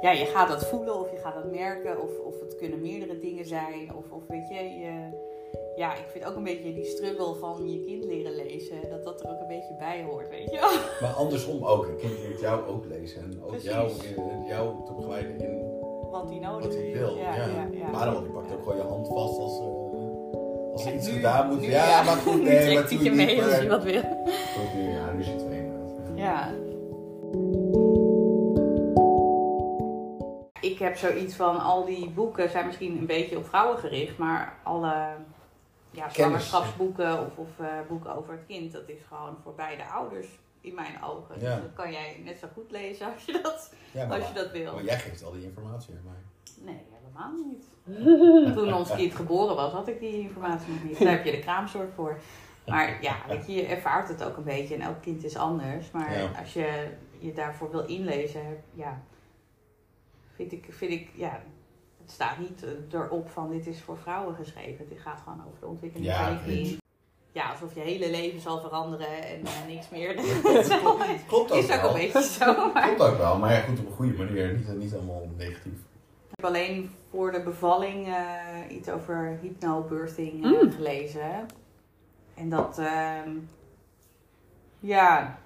ja, je gaat dat voelen of je gaat dat merken. Of, of het kunnen meerdere dingen zijn. Of, of weet je, je ja, ik vind ook een beetje die struggle van je kind leren lezen, dat dat er ook een beetje bij hoort, weet je. Maar andersom ook, een kind leert jou ook lezen en ook jou, in, jou te begeleiden in wat hij nodig wat hij heeft. wil. Ja, Ja, ja, ja. Maar dan die pakt ook gewoon je hand vast als, eh, als er iets nu- gedaan moet. nu, ja, maar goed, nee, maar je niet, mee als hij wat wil. Goed, nu, ja, nu zitten we inderdaad. Ja. Ik heb zoiets van, al die boeken zijn misschien een beetje op vrouwen gericht, maar alle ja, zwangerschapsboeken of, of eh, boeken over het kind, dat is gewoon voor beide ouders in mijn ogen. Ja. Dus dat kan jij net zo goed lezen als je dat, Ja, maar, als je dat wil. maar jij geeft al die informatie aan mij. Nee, helemaal niet. Toen ons kind geboren was, had ik die informatie nog niet. Daar heb je de kraamzorg voor. Maar ja, weet je, je ervaart het ook een beetje en elk kind is anders. Maar Ja. als je je daarvoor wil inlezen, ja, vind ik, vind ik, ja, het staat niet eh, erop van dit is voor vrouwen geschreven. Het gaat gewoon over de ontwikkeling Ja, van je kind. Ja, alsof je hele leven zal veranderen en eh, niks meer. Klopt, klopt ook is ook wel. een beetje zo. Maar Klopt ook wel, maar ja, goed op een goede manier. Niet, niet allemaal negatief. Ik heb alleen voor de bevalling eh, iets over hypnobirthing Mm. gelezen. En dat, ehm, ja,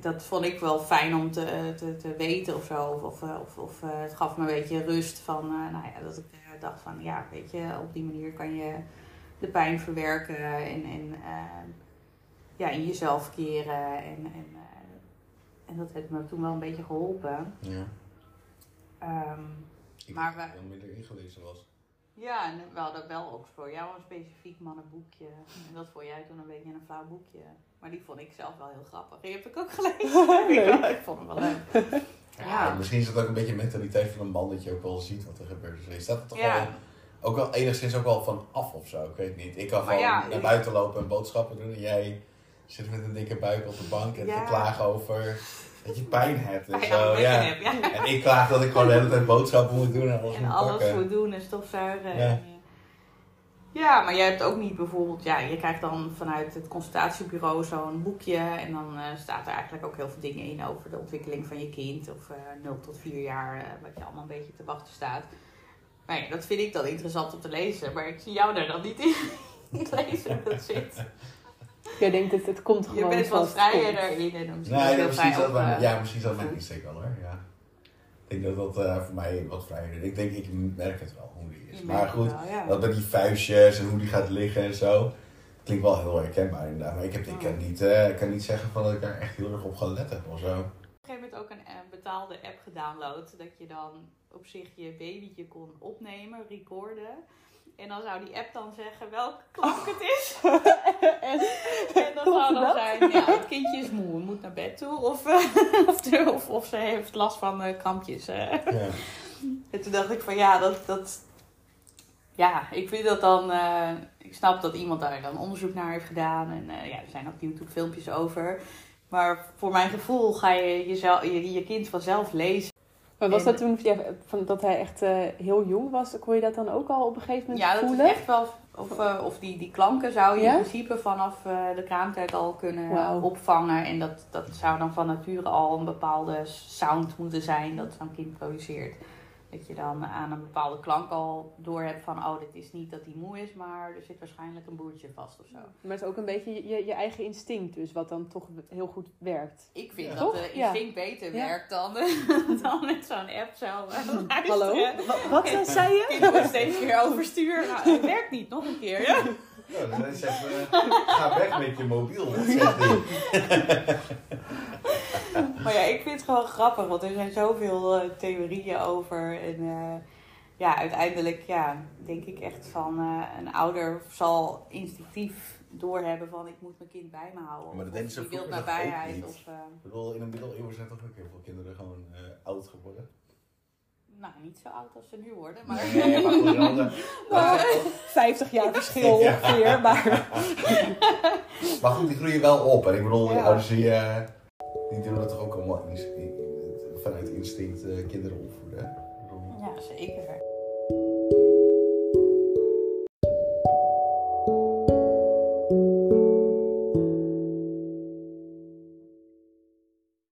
dat vond ik wel fijn om te, te, te weten of zo. Of, of, eh, of, eh, het gaf me een beetje rust van, eh, nou ja, dat ik dacht van, ja, weet je, op die manier kan je de pijn verwerken en, en eh, ja, in jezelf keren. En, en, en dat heeft me toen wel een beetje geholpen. Ja. Ehm, Ik Maar we- dat minder ingelezen was. Ja, en we hadden wel ook voor jou een specifiek mannenboekje. En dat vond jij toen een beetje een flauw boekje. Maar die vond ik zelf wel heel grappig. Die heb ik ook gelezen. Ik vond hem wel leuk. Ja, Ja. Misschien is het ook een beetje mentaliteit van een man dat je ook wel ziet wat er gebeurt. Dus je staat er toch Ja. wel, ook wel enigszins ook wel van af of zo. Ik weet niet. Ik kan gewoon ja, naar buiten lopen en boodschappen doen. En jij zit met een dikke buik op de bank en Ja. te klagen over dat je pijn hebt en zo. Ja. heb, ja. En ik klaag dat ik gewoon de hele tijd boodschappen moet doen en alles En moet alles moet doen en stofzuigen. Ja. En, ja, maar jij hebt ook niet bijvoorbeeld... Ja, je krijgt dan vanuit het consultatiebureau zo'n boekje. En dan eh, staat er eigenlijk ook heel veel dingen in over de ontwikkeling van je kind. Of eh 0 tot 4 jaar, eh, wat je allemaal een beetje te wachten staat. Maar ja, dat vind ik dan interessant om te lezen. Maar ik zie jou daar dan niet in lezen hoe dat zit. Jij denkt dat het komt gewoon Je bent wat het vrijer daarin. En dan misschien Nee, ja, misschien dat op, mijn, ja, misschien mijn insteek wel hoor. Ja. Ik denk dat dat eh, voor mij wat vrijer is. Ik denk, ik merk het wel hoe die is. je Maar goed, het wel, ja. dat met die vuistjes en hoe die gaat liggen en zo. Klinkt wel heel herkenbaar inderdaad. Maar ik, heb, ik, kan niet, eh, ik kan niet zeggen van dat ik daar echt heel erg op gelet heb of zo. op een gegeven moment ook een eh, betaalde app gedownload. Dat je dan op zich je babytje kon opnemen, recorden. En dan zou die app dan zeggen welke klank het is. En En dan zou dan dat? zijn, ja, het kindje is moe, moet naar bed toe. Of, eh, of, of, of ze heeft last van eh, krampjes. eh. Ja. En toen dacht ik van ja, dat... dat ja, ik vind dat dan... eh, ik snap dat iemand daar dan onderzoek naar heeft gedaan. En eh, ja, er zijn ook YouTube filmpjes over. Maar voor mijn gevoel ga je jezelf, je, je kind vanzelf lezen. Maar was En- dat toen ja, van, dat hij echt eh, heel jong was? Kon je dat dan ook al op een gegeven moment Ja, dat is voelen? echt wel... Of, eh, of die, die klanken zou je Ja? in principe vanaf eh, de kraamtijd al kunnen opvangen. En dat, dat zou dan van nature al een bepaalde sound moeten zijn dat zo'n kind produceert. Dat je dan aan een bepaalde klank al door hebt van... oh, dit is niet dat hij moe is, maar er zit waarschijnlijk een boertje vast of zo. Maar het is ook een beetje je, je eigen instinct dus, wat dan toch heel goed werkt. Ik vind Ja. dat Toch? de Ja. instinct beter Ja. werkt dan, dan met zo'n app eh, luisteren. Hallo? Wat, wat eh, zei je? Kind wordt steeds weer overstuur. Nou, het werkt niet, nog een keer. Ja. Ja, dan zegt eh, ga weg met je mobiel. Dat zegt grappig, want er zijn zoveel eh, theorieën over. En eh, ja, uiteindelijk ja, denk ik echt van eh, een ouder zal instinctief doorhebben van ik moet mijn kind bij me houden. Maar dat deden ze vroeger ook niet? Of, eh, Ik bedoel, in de middeleeuwen zijn toch ook heel veel kinderen gewoon eh, oud geworden. nou, niet zo oud als ze nu worden, maar... Nee, maar goed, dan, eh, Nou, 50 jaar verschil Ja. ongeveer, maar... Maar goed, die groeien wel op. En ik bedoel, die Ja. ouders die, eh, die doen dat toch ook allemaal in- vanuit instinct eh, kinderen opvoeden. Ik Ja, zeker.